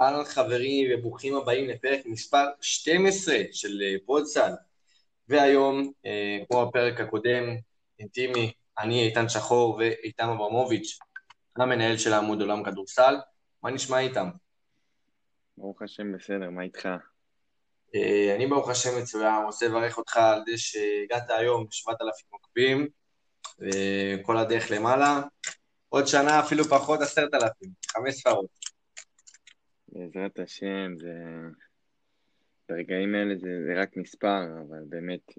אהלן חברים וברוכים הבאים לפרק מספר 12 של אה, פודסל. והיום, אה, כמו בפרק הקודם, אינטימי, אני איתן שחור ואיתן אברמוביץ', המנהל של העמוד עולם כדורסל. מה נשמע איתם? ברוך השם בסדר, מה איתך? אה, אני ברוך השם מצוין, רוצה לברך אותך על זה שהגעת היום ב-7,000 עוקבים, וכל הדרך למעלה. עוד שנה אפילו פחות, 10,000, חמש ספרות. בעזרת השם, זה... ברגעים האלה זה, זה רק מספר, אבל באמת,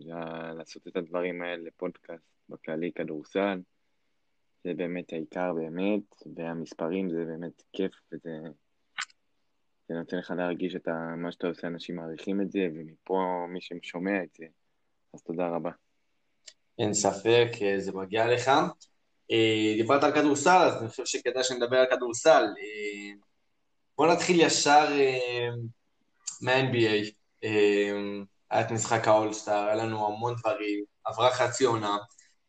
לעשות את הדברים האלה לפודקאסט בכללי כדורסל, זה באמת העיקר באמת, והמספרים זה באמת כיף, וזה זה נותן לך להרגיש את מה שאתה עושה, אנשים מעריכים את זה, ומפה מי ששומע את זה, אז תודה רבה. אין ספק, זה מגיע לך. אה, דיברת על כדורסל, אז אני חושב שכדאי שנדבר על כדורסל. אה, בואו נתחיל ישר אה, מה-NBA. היה את משחק האולסטאר, היה לנו המון דברים, עברה חצי עונה.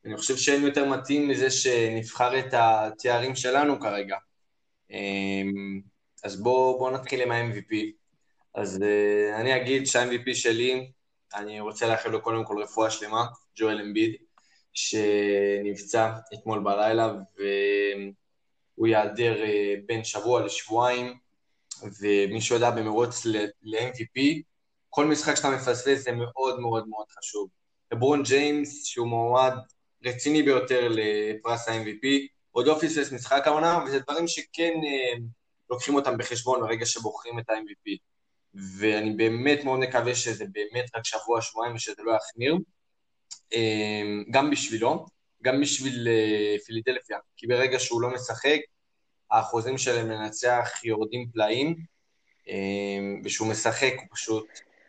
אני חושב שאין יותר מתאים מזה שנבחר את התארים שלנו כרגע. אז בואו בוא נתחיל עם ה-MVP. אז אני אגיד שה-MVP שלי, אני רוצה לאחל לו קודם כל רפואה שלמה, ג'ואל אמביד, שנפצע אתמול בלילה, והוא ייעדר בין שבוע לשבועיים, ומי שיודע במרוץ ל-MVP, כל משחק שאתה מפספס זה מאוד מאוד מאוד חשוב. לברון ג'יימס, שהוא מועמד רציני ביותר לפרס ה-MVP, עוד לא פספס משחק העונה, וזה דברים שכן... Uh, לוקחים אותם בחשבון ברגע שבוחרים את ה-MVP. ואני באמת מאוד מקווה שזה באמת רק שבוע, שבועיים ושזה לא יחמיר. אמ, גם בשבילו, גם בשביל אה, פילידלפיה, כי ברגע שהוא לא משחק, האחוזים שלהם לנצח יורדים פלאים, אמ, וכשהוא משחק הוא פשוט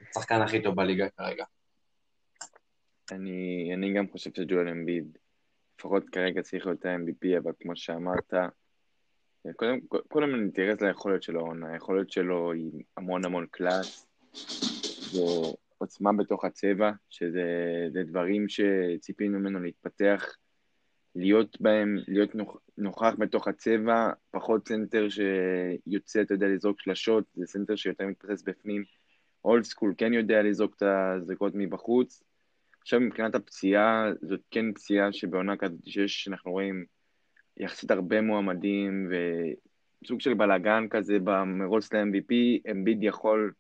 השחקן הכי טוב בליגה כרגע. אני, אני גם חושב שג'ואל אמביד, לפחות כרגע צריך להיות ה-MVP, אבל כמו שאמרת, קודם, קודם אני אתייחס ליכולת שלו, היכולת שלו היא המון המון פלוס, זה עוצמה בתוך הצבע, שזה דברים שציפינו ממנו להתפתח, להיות בהם, להיות נוכח בתוך הצבע, פחות סנטר שיוצא, אתה יודע, לזרוק שלשות, זה סנטר שיותר מתבסס בפנים. old school כן יודע לזרוק את הזריקות מבחוץ. עכשיו מבחינת הפציעה, זאת כן פציעה שבעונה כזאת שיש, אנחנו רואים יחסית הרבה מועמדים, וסוג של בלאגן כזה במרוץ ל-MVP, אמביד יכול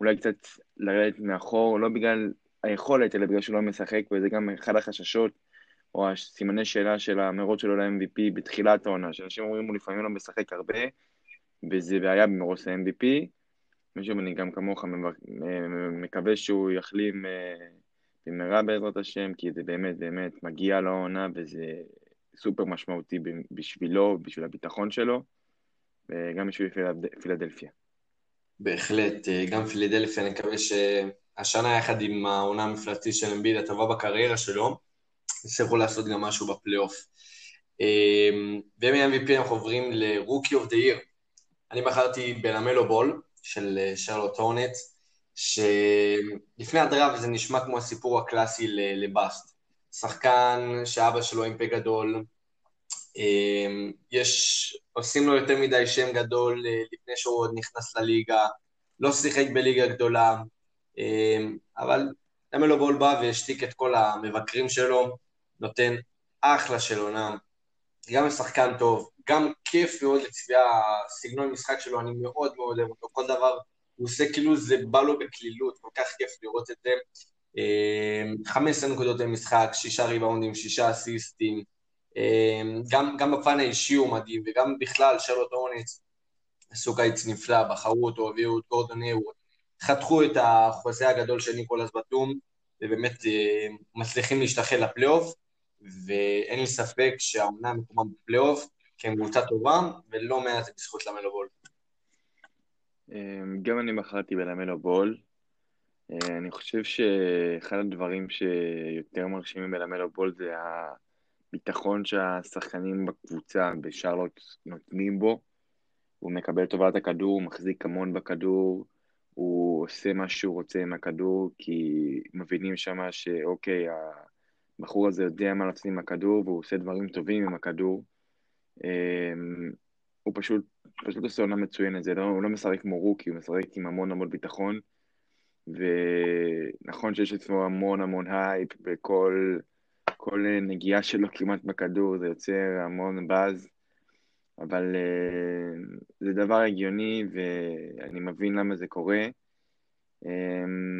אולי קצת לרדת מאחור, לא בגלל היכולת, אלא בגלל שהוא לא משחק, וזה גם אחד החששות, או הסימני שאלה של המרוץ שלו ל-MVP בתחילת העונה, שאנשים אומרים הוא לפעמים לא משחק הרבה, וזה בעיה במרוץ ל-MVP. ושוב, אני גם כמוך מקווה שהוא יחלים אה, במהרה בעזרת השם, כי זה באמת באמת מגיע לעונה, וזה סופר משמעותי בשבילו, בשביל הביטחון שלו, וגם בשביל פילדלפיה. בהחלט, אה, גם פילדלפיה, אני מקווה שהשנה יחד עם העונה המפלטית של אמביד הטובה בקריירה שלו, יצטרכו לעשות גם משהו בפלייאוף. ומ-MVP אנחנו עוברים ל-Rookie of the Year. אני בחרתי בלמלו בול של אה, שרלוט הורנט, שלפני הדראב זה נשמע כמו הסיפור הקלאסי לבאסט. שחקן שאבא שלו עם פה גדול, אמ, יש, עושים לו יותר מדי שם גדול אה, לפני שהוא עוד נכנס לליגה, לא שיחק בליגה גדולה, אמ, אבל למלו בול בא והשתיק את כל המבקרים שלו, נותן אחלה של עונה, גם שחקן טוב, גם כיף מאוד לצביע הסגנון המשחק שלו, אני מאוד מאוד אוהב אותו, כל דבר הוא עושה כאילו זה בא לו בקלילות, כל כך כיף לראות את זה. 15 אמ, נקודות למשחק, שישה ריבאונדים, שישה אסיסטים, אמ, גם, גם בפן האישי הוא מדהים, וגם בכלל שרלוט הורניץ עשו קיץ נפלא, בחרו אותו, הביאו את גורדון היוורד, חתכו את החוזה הגדול של ניקולס בתום, ובאמת אמ, מצליחים להשתחל לפלייאוף, ואין לי ספק שהעונה מקומה בפלייאוף, כי הם קבוצה טובה, ולא מעט בזכות למלו בול. גם אני בחרתי בלמלו בול, אה, אני חושב שאחד הדברים שיותר מרשימים בלמלו בול זה הביטחון שהשחקנים בקבוצה, בשרלוט, נותנים בו. הוא מקבל טובת הכדור, הוא מחזיק המון בכדור, הוא עושה מה שהוא רוצה עם הכדור, כי מבינים שם שאוקיי, הבחור הזה יודע מה לעשות עם הכדור, והוא עושה דברים טובים עם הכדור. אה, הוא פשוט פשוט עושה עונה מצוינת, לא, הוא לא משחק כמו rookie, הוא משחק עם המון המון ביטחון, ונכון שיש אצלו המון המון הייפ, וכל כל נגיעה שלו כמעט בכדור, זה יוצר המון באז, אבל uh, זה דבר הגיוני, ואני מבין למה זה קורה. Um,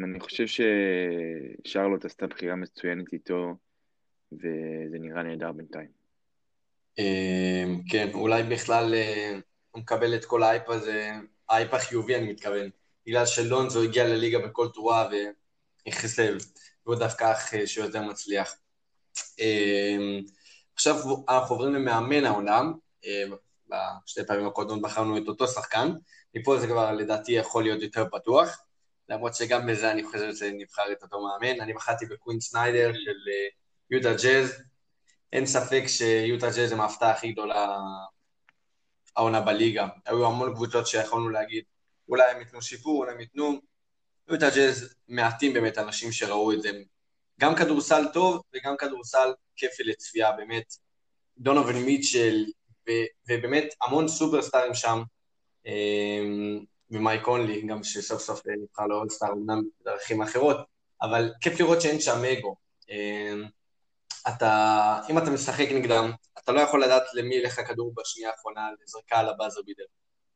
אני חושב ששארלוט עשתה בחירה מצוינת איתו, וזה נראה נהדר בינתיים. אמ, כן, אולי בכלל אה, הוא מקבל את כל האייפ הזה, האייפ החיובי אני מתכוון, בגלל שלונזו הגיע לליגה בכל תרועה והכניס לב, והוא דווקא אח אה, שיותר מצליח. אמ, עכשיו אנחנו עוברים למאמן העולם, אה, בשתי פעמים הקודמות בחרנו את אותו שחקן, מפה זה כבר לדעתי יכול להיות יותר פתוח, למרות שגם בזה אני חושב שנבחר את אותו מאמן, אני בחרתי בקווין סניידר של יהודה ג'אז, אין ספק שיוטה ג'אז הם ההפתעה הכי גדולה העונה בליגה. היו המון קבוצות שיכולנו להגיד, אולי הם ייתנו שיפור, אולי הם ייתנו. יוטה ג'אז מעטים באמת אנשים שראו את זה. גם כדורסל טוב וגם כדורסל כיפי לצפייה, באמת. דונובין מיטשל, ו- ובאמת המון סופרסטארים שם, אמ, ומייק קונלי, גם שסוף סוף נבחר לאולסטאר, אמנם בדרכים אחרות, אבל כיף לראות שאין שם אגו. אתה, אם אתה משחק נגדם, אתה לא יכול לדעת למי ילך הכדור בשנייה האחרונה לזרקה על הבאזר בידר.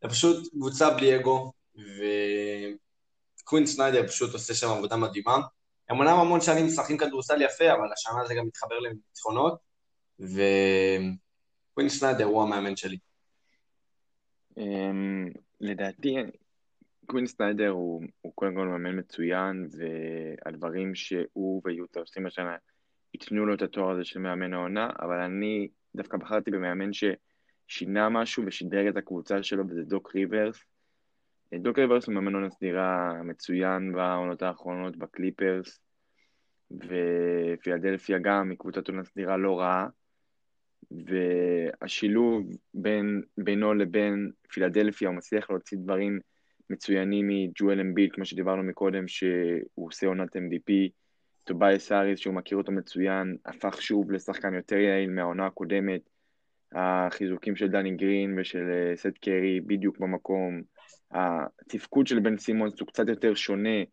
זה פשוט קבוצה בלי אגו, וקווין סניידר פשוט עושה שם עבודה מדהימה. הם אומנם המון שנים משחקים כדורסל יפה, אבל השנה זה גם מתחבר לניצחונות, וקווין סניידר הוא המאמן שלי. אמ, לדעתי, קווין סניידר הוא, הוא קודם כל מאמן מצוין, והדברים שהוא ויוטה עושים השנה ייתנו לו את התואר הזה של מאמן העונה, אבל אני דווקא בחרתי במאמן ששינה משהו ושדרג את הקבוצה שלו, וזה דוק ריברס. דוק ריברס הוא מאמן עונה סדירה מצוין בעונות האחרונות בקליפרס, ופילדלפיה גם היא קבוצת עונה סדירה לא רעה, והשילוב בין, בינו לבין פילדלפיה, הוא מצליח להוציא דברים מצוינים מג'ואל אמביט, כמו שדיברנו מקודם, שהוא עושה עונת MVP, טובייס האריס, שהוא מכיר אותו מצוין, הפך שוב לשחקן יותר יעיל מהעונה הקודמת. החיזוקים של דני גרין ושל אה, סט קרי בדיוק במקום. התפקוד של בן סימונס הוא קצת יותר שונה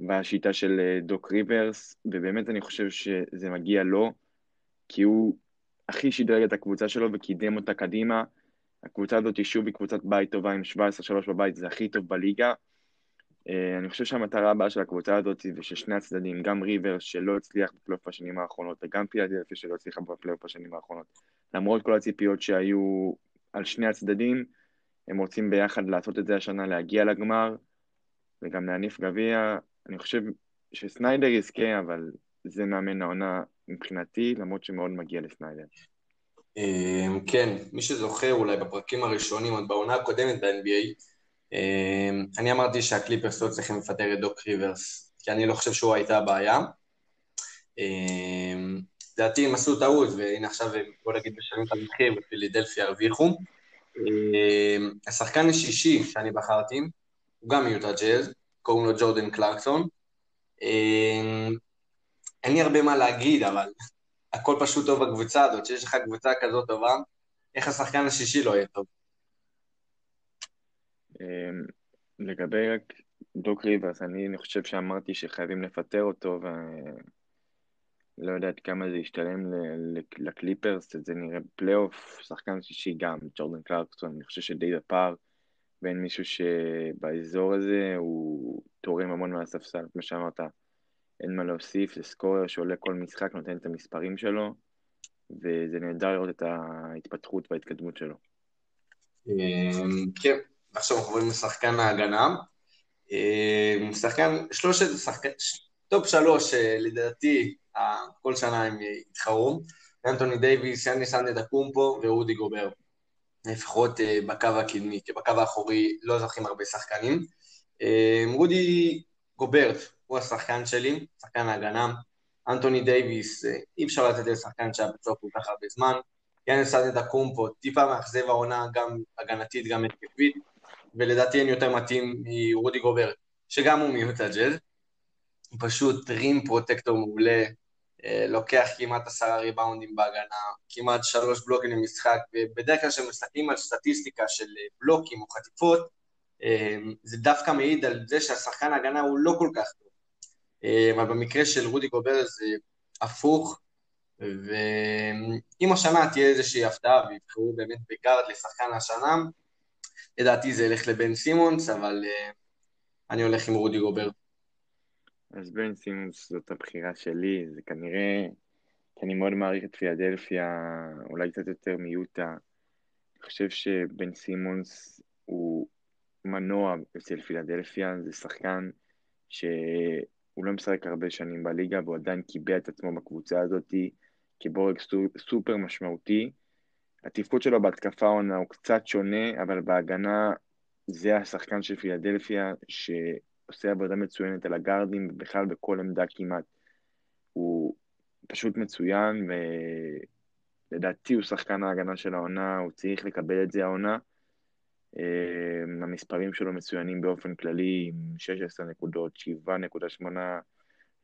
בשיטה של אה, דוק ריברס, ובאמת אני חושב שזה מגיע לו, כי הוא הכי שדרג את הקבוצה שלו וקידם אותה קדימה. הקבוצה הזאת שוב היא קבוצת בית טובה עם 17-3 בבית, זה הכי טוב בליגה. אה, אני חושב שהמטרה הבאה של הקבוצה הזאת ושל שני הצדדים, גם ריברס שלא הצליח בפלייאוף בשנים האחרונות וגם פילדלפי שלא הצליחה בפלייאוף בשנים האחרונות, למרות כל הציפיות שהיו על שני הצדדים, הם רוצים ביחד לעשות את זה השנה, להגיע לגמר וגם להניף גביע. אני חושב שסניידר יזכה, אבל זה מאמן העונה מבחינתי, למרות שמאוד מגיע לסניידר. אה, כן, מי שזוכר אולי בפרקים הראשונים, עוד בעונה הקודמת ב-NBA, אני אמרתי שהקליפרס לא צריכים לפטר את דוק ריברס, כי אני לא חושב שהוא הייתה הבעיה. אמ, לדעתי הם עשו טעות, והנה עכשיו הם, בוא נגיד, משלמים את המחיר, ופילידלפי הרוויחו. אמ, השחקן השישי שאני בחרתי, הוא גם מיוטה ג'אז, קוראים לו ג'ורדן קלרקסון. אין לי הרבה מה להגיד, אבל הכל פשוט טוב בקבוצה הזאת, שיש לך קבוצה כזאת טובה, איך השחקן השישי לא יהיה טוב? אמ, לגבי רק דוק ריברס, אני, חושב שאמרתי שחייבים לפטר אותו, ולא יודע עד כמה זה ישתלם לקליפרס, זה נראה פלייאוף, שחקן שישי גם, ג'ורדן קלרקסון, אני חושב שדי הפער בין מישהו שבאזור הזה הוא תורם המון מהספסל, כמו שאמרת, אין מה להוסיף, זה scorer שעולה כל משחק, נותן את המספרים שלו, וזה נהדר לראות את ההתפתחות וההתקדמות שלו. אמ, כן, עכשיו אנחנו עוברים לשחקן ההגנה. אה, שחקן, שלושת, שחקן, top שלוש, אה, לדעתי, כל שנה הם יתחרו. אנטוני דייוויס, יאניס אנטטוקומפו ורודי גובר. לפחות אה, בקו הקדמי, כי בקו האחורי לא זוכים הרבה שחקנים. רודי גוברט הוא השחקן שלי, שחקן ההגנה. אנטוני דייוויס, אי אפשר לתת לשחקן שהיה פצוע כל כך הרבה זמן. יאנס סנד אקומפו, טיפה מאכזב העונה, גם הגנתית, גם התקפית. ולדעתי אין יותר מתאים מרודי גובר, שגם הוא מיוטה ג'אז. הוא פשוט rim protector מעולה, אה, לוקח כמעט עשרה ריבאונדים בהגנה, כמעט שלוש בלוקים למשחק, ובדרך כלל כשמסתכלים על סטטיסטיקה של בלוקים או חטיפות, זה דווקא מעיד על זה שהשחקן ההגנה הוא לא כל כך טוב. אבל במקרה של רודי גובר זה הפוך, ואם השנה תהיה איזושהי הפתעה ויבחרו באמת בגארד לשחקן השנה, לדעתי זה ילך לבן סימונס, אבל uh, אני הולך עם רודי גובר. אז בן סימונס זאת הבחירה שלי, זה כנראה, כי אני מאוד מעריך את פילדלפיה, אולי קצת יותר מיוטה. אני חושב שבן סימונס הוא מנוע אצל פילדלפיה, זה שחקן שהוא לא משחק הרבה שנים בליגה, והוא עדיין קיבע את עצמו בקבוצה הזאת כבורג סופר משמעותי. התפקוד שלו בהתקפה עונה הוא קצת שונה, אבל בהגנה זה השחקן של פילדלפיה שעושה עבודה מצוינת על הגארדים, ובכלל בכל עמדה כמעט. הוא פשוט מצוין, ולדעתי הוא שחקן ההגנה של העונה, הוא צריך לקבל את זה העונה. אה, המספרים שלו מצוינים באופן כללי, עם 16 נקודות, 7.8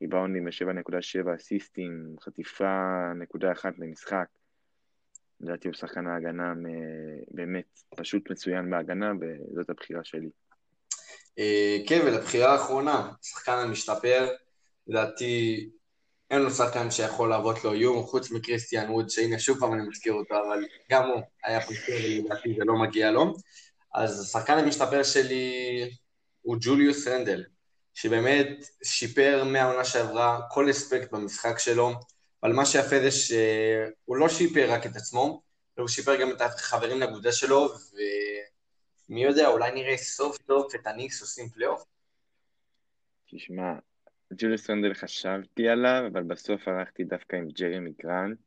ריבאונדים ו-7.7 אסיסטים, חטיפה נקודה אחת למשחק. לדעתי הוא שחקן ההגנה באמת פשוט מצוין בהגנה, וזאת הבחירה שלי. אה, כן, ולבחירה האחרונה, שחקן המשתפר, לדעתי אין לו שחקן שיכול להוות לו איום, חוץ מקריסטיאן ווד, שהנה שוב פעם אני מזכיר אותו, אבל גם הוא היה פריסטר ולדעתי זה לא מגיע לו. אז השחקן המשתפר שלי הוא ג'וליוס רנדל, שבאמת שיפר מהעונה שעברה כל אספקט במשחק שלו, אבל מה שיפה זה שהוא לא שיפר רק את עצמו, הוא שיפר גם את החברים לקבוצה שלו, ומי יודע, אולי נראה סוף סוף את הניקס עושים פלייאוף. תשמע, ג'וליוס רנדל חשבתי עליו, אבל בסוף הלכתי דווקא עם ג'רמי גרנט.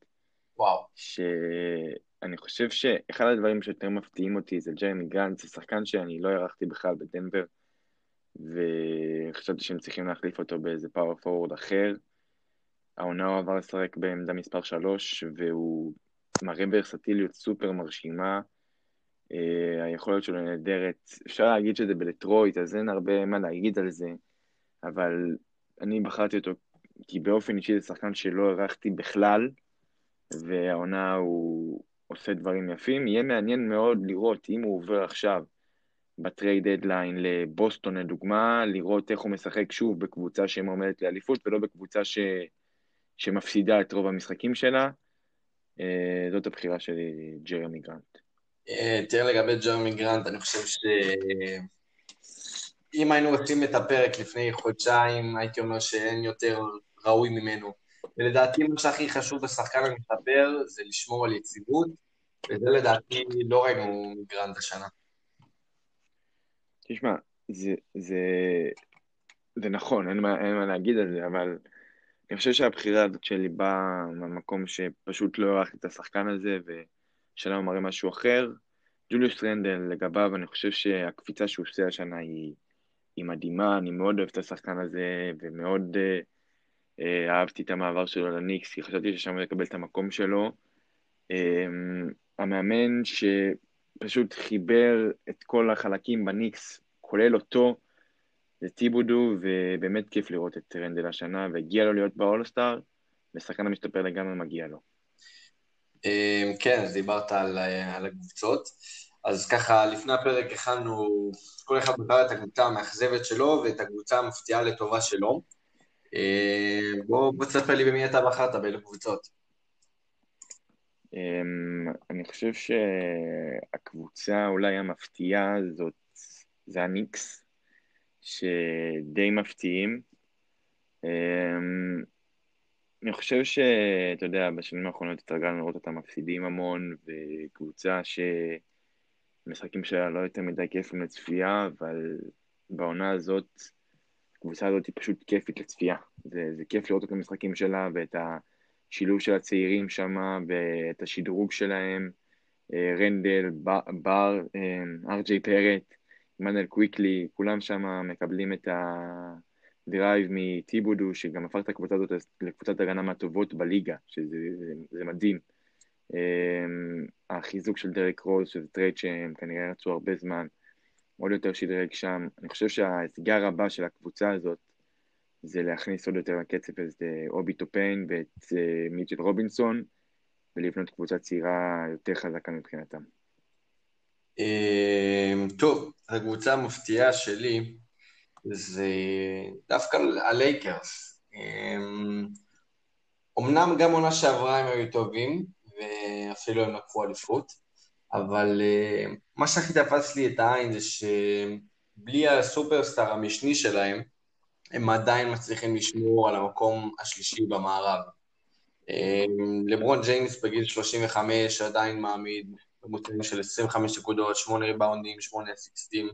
וואו. שאני חושב שאחד הדברים שיותר מפתיעים אותי זה ג'רמי גרנט, זה שחקן שאני לא הערכתי בכלל בדנבר, וחשבתי שהם צריכים להחליף אותו באיזה power forward אחר. העונה הוא עבר לשחק בעמדה מספר 3, והוא מראה ורסטיליות סופר מרשימה. Uh, היכולת שלו נהדרת. אפשר להגיד שזה בדטרויט, אז אין הרבה מה להגיד על זה, אבל אני בחרתי אותו כי באופן אישי זה שחקן שלא הערכתי בכלל, והעונה הוא עושה דברים יפים. יהיה מעניין מאוד לראות אם הוא עובר עכשיו ב trade deadline לבוסטון לדוגמה, לראות איך הוא משחק שוב בקבוצה שמועמדת לאליפות ולא בקבוצה ש... שמפסידה את רוב המשחקים שלה. אה, זאת הבחירה שלי, ג'רמי גרנט. אה, תראה לגבי ג'רמי גרנט, אני חושב שאם היינו עושים את הפרק לפני חודשיים, הייתי אומר שאין יותר ראוי ממנו. ולדעתי מה שהכי חשוב בשחקן המסתבר זה לשמור על יציבות, וזה לדעתי לא ראינו מגרנט השנה. תשמע, זה, זה, זה נכון, אין מה, אין מה להגיד על זה, אבל אני חושב שהבחירה הזאת שלי באה מהמקום שפשוט לא הערכתי את השחקן הזה, ושאלה הוא מראה משהו אחר. ג'וליוס רנדל, לגביו, אני חושב שהקפיצה שהוא עושה השנה היא, היא מדהימה, אני מאוד אוהב את השחקן הזה, ומאוד אה, אה, אהבתי את המעבר שלו לניקס, כי חשבתי ששם הוא יקבל את המקום שלו. אה, המאמן שפשוט חיבר את כל החלקים בניקס, כולל אותו, זה טיבודו, ובאמת כיף לראות את רנדל השנה, והגיע לו להיות באולסטאר, ושחקן המשתפר לגמרי מגיע לו. אמ, כן, אז דיברת על, על הקבוצות. אז ככה, לפני הפרק הכנו, כל אחד בחר את הקבוצה המאכזבת שלו ואת הקבוצה המפתיעה לטובה שלו. אמ, בוא, בוא תספר לי במי אתה בחרת, באילו קבוצות. אמ, אני חושב שהקבוצה אולי המפתיעה זאת, זה הניקס. שדי מפתיעים. אמ, אני חושב שאתה יודע, בשנים האחרונות התרגלנו לראות אותם מפסידים המון, וקבוצה שמשחקים שלה לא יותר מדי כיפים לצפייה, אבל בעונה הזאת, הקבוצה הזאת היא פשוט כיפית לצפייה. זה, זה כיף לראות את המשחקים שלה ואת השילוב של הצעירים שם, ואת השדרוג שלהם. אה, רנדל, בר, אה, ארג'יי בארט, עמנואל קוויקלי, כולם שם מקבלים את ה drive מטיבודו, שגם הפך את הקבוצה הזאת לקבוצת הגנה מהטובות בליגה, שזה זה, מדהים. Um, החיזוק של דרק רוז, שזה trade שהם כנראה רצו הרבה זמן, עוד יותר שדרג שם. אני חושב שהאתגר הבא של הקבוצה הזאת זה להכניס עוד יותר לקצב את אובי טופיין ואת מיטשל רובינסון, ולבנות קבוצה צעירה יותר חזקה מבחינתם. טוב, הקבוצה המפתיעה שלי זה דווקא הלייקרס. אמנם גם עונה שעברה הם היו טובים, ואפילו הם לקחו אליפות, אבל uh, מה שהכי תפס לי את העין זה שבלי ה superstar המשני שלהם, הם עדיין מצליחים לשמור על המקום השלישי במערב. Uh, לברון ג'יימס בגיל 35 עדיין מעמיד ממוצעים של 25 נקודות, 8 ריבאונדים, 8 אסיסטים,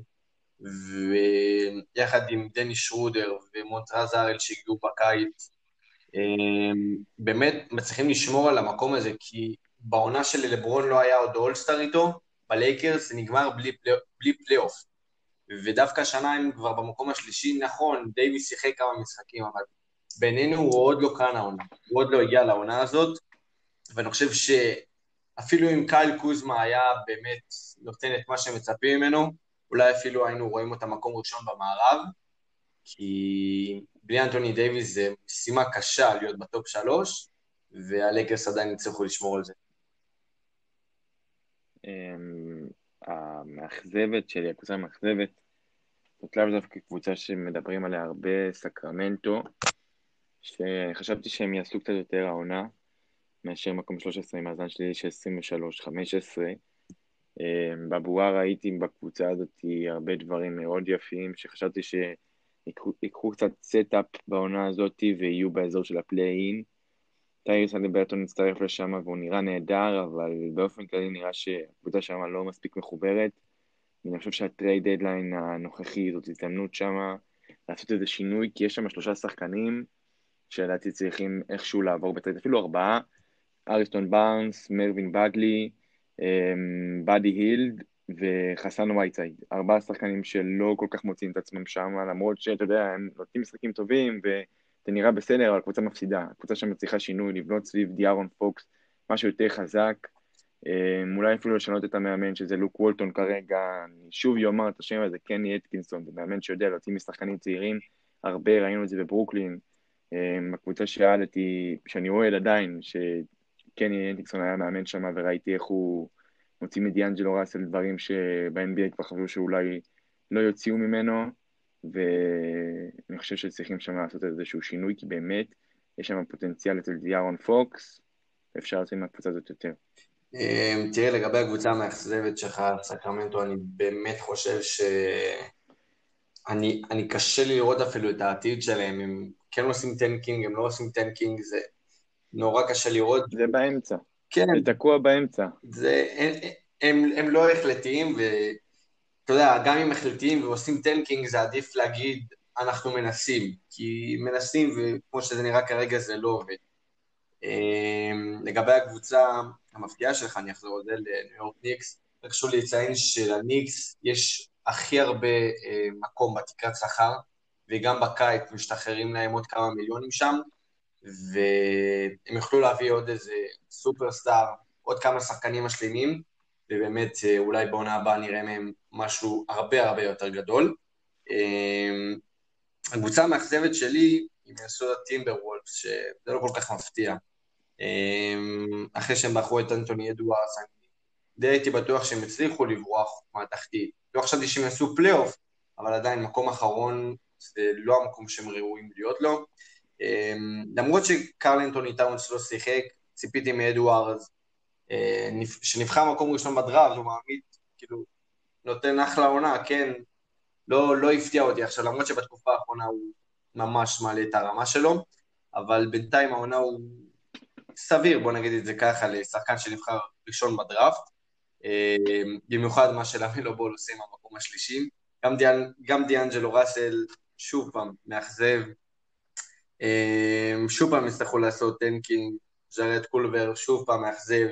ויחד עם דני שרודר ומונטרז הארל שהגיעו בקיץ, אמ, באמת מצליחים לשמור על המקום הזה, כי בעונה של לברון לא היה עוד all-star איתו, בלייקרס זה נגמר בלי, בלי פלייאוף. ודווקא השנה הם כבר במקום השלישי, נכון, דייוויס שיחק כמה משחקים, אבל בינינו הוא עוד לא כאן העונה, הוא עוד לא הגיע לעונה הזאת, ואני חושב שאפילו אם קייל קוזמה היה באמת נותן את מה שמצפים ממנו, אולי אפילו היינו רואים אותה מקום ראשון במערב, כי בלי אנטוני דייוויס זה משימה קשה להיות ב top שלוש, והלייקרס עדיין יצטרכו לשמור על זה. אמ, המאכזבת שלי, הקבוצה המאכזבת, זאת לאו דווקא קבוצה שמדברים עליה הרבה, סקרמנטו, שחשבתי שהם יעשו קצת יותר העונה, מאשר מקום 13 עם מאזן שלילי של 23-15. אמ, בבועה ראיתי בקבוצה הזאת הרבה דברים מאוד יפים, שחשבתי ש... ייקחו קצת step בעונה הזאת ויהיו באזור של ה play-in. טייריס אליברטון מצטרף לשם והוא נראה נהדר, אבל באופן כללי נראה שהקבוצה שם לא מספיק מחוברת. אני חושב שה trade deadline הנוכחי זאת הזדמנות שם לעשות איזה שינוי, כי יש שם שלושה שחקנים שלדעתי צריכים איכשהו לעבור ב trade, אפילו ארבעה, הריסון בארנס, מרווין בגלי, אמ, באדי הילד וחסן וייטסייד, ארבעה שחקנים שלא כל כך מוצאים את עצמם שם, למרות שאתה יודע, הם נותנים משחקים טובים וזה נראה בסדר, אבל הקבוצה מפסידה. הקבוצה שם צריכה שינוי, לבנות סביב דיארון פוקס, משהו יותר חזק. אה, אולי אפילו לשנות את המאמן, שזה לוק וולטון כרגע, אני שוב יאמר את השם הזה, קני אטקינסון, זה מאמן שיודע להוציא משחקנים צעירים, הרבה, ראינו את זה בברוקלין. אה, הקבוצה שאלתי, שאני אוהד עדיין, שקני אטקינסון היה מאמן שם וראיתי איך הוא מוציא מדיאנג'לו ראסל דברים שב-NBA כבר חשבו שאולי לא יוציאו ממנו, ואני חושב שצריכים שם לעשות איזשהו שינוי, כי באמת יש שם פוטנציאל אצל דיארון פוקס, ואפשר לעשות מהקבוצה הזאת יותר. אמ, תראה, לגבי הקבוצה המאכזבת שלך, סקרמנטו, אני באמת חושב ש... אני, אני קשה לי לראות אפילו את העתיד שלהם, הם כן עושים tanking, הם לא עושים tanking, זה נורא קשה לראות. זה באמצע. כן. זה תקוע באמצע. זה, הם, הם, הם לא החלטיים, ואתה יודע, גם אם החלטיים ועושים tanking, זה עדיף להגיד, אנחנו מנסים, כי מנסים, וכמו שזה נראה כרגע, זה לא עובד. אמ, לגבי הקבוצה המפתיעה שלך, אני אחזור על זה לניו יורק ניקס, חשוב לי לציין שלניקס יש הכי הרבה אה, מקום בתקרת שכר, וגם בקיץ משתחררים להם עוד כמה מיליונים שם, והם יוכלו להביא עוד איזה סופרסטאר, עוד כמה שחקנים משלימים, ובאמת אה, אולי בעונה הבאה נראה מהם משהו הרבה הרבה יותר גדול. אמ, הקבוצה המאכזבת שלי היא מינסוטה טימברוולבס, שזה לא כל כך מפתיע. אמ, אחרי שהם בחרו את אנטוני אדוארדס, אני די הייתי בטוח שהם הצליחו לברוח מהתחתית. לא חשבתי שהם יעשו פלייאוף, אבל עדיין מקום אחרון זה לא המקום שהם ראויים להיות לו. אמ, למרות שקארל אנתוני טאונס לא שיחק, ציפיתי מאדוארדס, אה, שנבחר מקום ראשון בדראפט, הוא מעמיד, כאילו, נותן אחלה עונה, כן, לא, לא הפתיע אותי עכשיו, למרות שבתקופה האחרונה הוא ממש מעלה את הרמה שלו, אבל בינתיים העונה הוא סביר, בוא נגיד את זה ככה, לשחקן שנבחר ראשון בדראפט, אמ, במיוחד מה שלאמלו בול עושה עם המקום השלישי. גם, דיאנ, גם דיאנג'לו ראסל, שוב פעם, מאכזב, שוב פעם יצטרכו לעשות tanking, ג'ארט קאלבר שוב פעם מאכזב.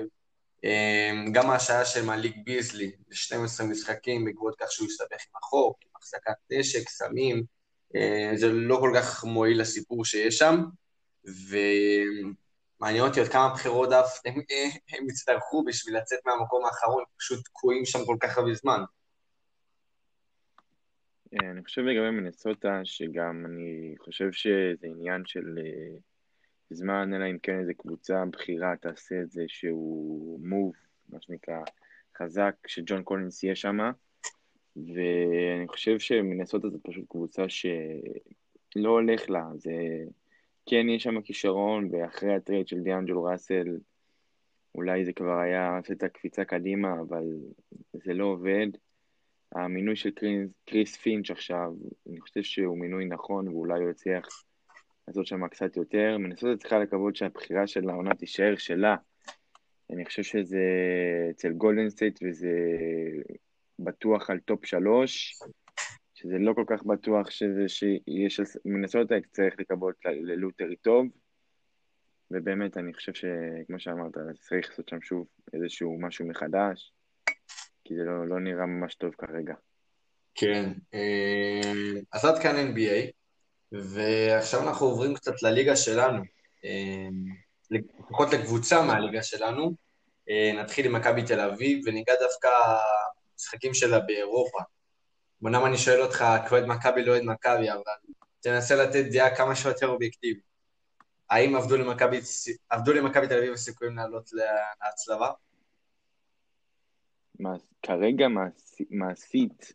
אמ, גם ההשעיה של מאליק ביזלי ל-12 משחקים בעקבות כך שהוא הסתבך עם החוק, עם החזקת נשק, סמים, אמ, זה לא כל כך מועיל לסיפור שיש שם, ומעניין אותי עוד כמה בחירות דף הם, הם יצטרכו בשביל לצאת מהמקום האחרון, פשוט תקועים שם כל כך הרבה זמן. אה, אני חושב לגבי מנסוטה, שגם אני חושב שזה עניין של אה, זמן, אלא אם כן איזה קבוצה בכירה תעשה איזה שהוא move, מה שנקרא, חזק, שג'ון קולינס יהיה שם, ואני חושב שמינסוטה זה פשוט קבוצה שלא הולך לה, זה... כן, יש שם כישרון, ואחרי ה trade של דיאנג'לו ראסל, אולי זה כבר היה עושה את הקפיצה קדימה, אבל זה לא עובד. המינוי של קריס, קריס פינץ' עכשיו, אני חושב שהוא מינוי נכון, ואולי הוא יצליח לעשות שם קצת יותר. מינסוטה צריכה לקוות שהבחירה של העונה תישאר שלה. אני חושב שזה אצל גולדן סטייט וזה בטוח על top שלוש, שזה לא כל כך בטוח שזה שיש מינסוטה צריך לקוות ל lottery טוב. ובאמת, אני חושב שכמו שאמרת, צריך לעשות שם שוב איזשהו משהו מחדש, כי זה לא, לא נראה ממש טוב כרגע. כן, אה, אז עד כאן NBA, ועכשיו אנחנו עוברים קצת לליגה שלנו, אה, לפחות לקבוצה מהליגה שלנו. אה, נתחיל עם מכבי תל אביב, וניגע דווקא משחקים שלה באירופה. אמנם אני שואל אותך, כאוהד מכבי לא אוהד מכבי, אבל תנסה לתת דעה כמה שיותר אובייקטיבית. האם עבדו למכבי תל אביב הסיכויים לעלות להצלבה? כרגע מעשית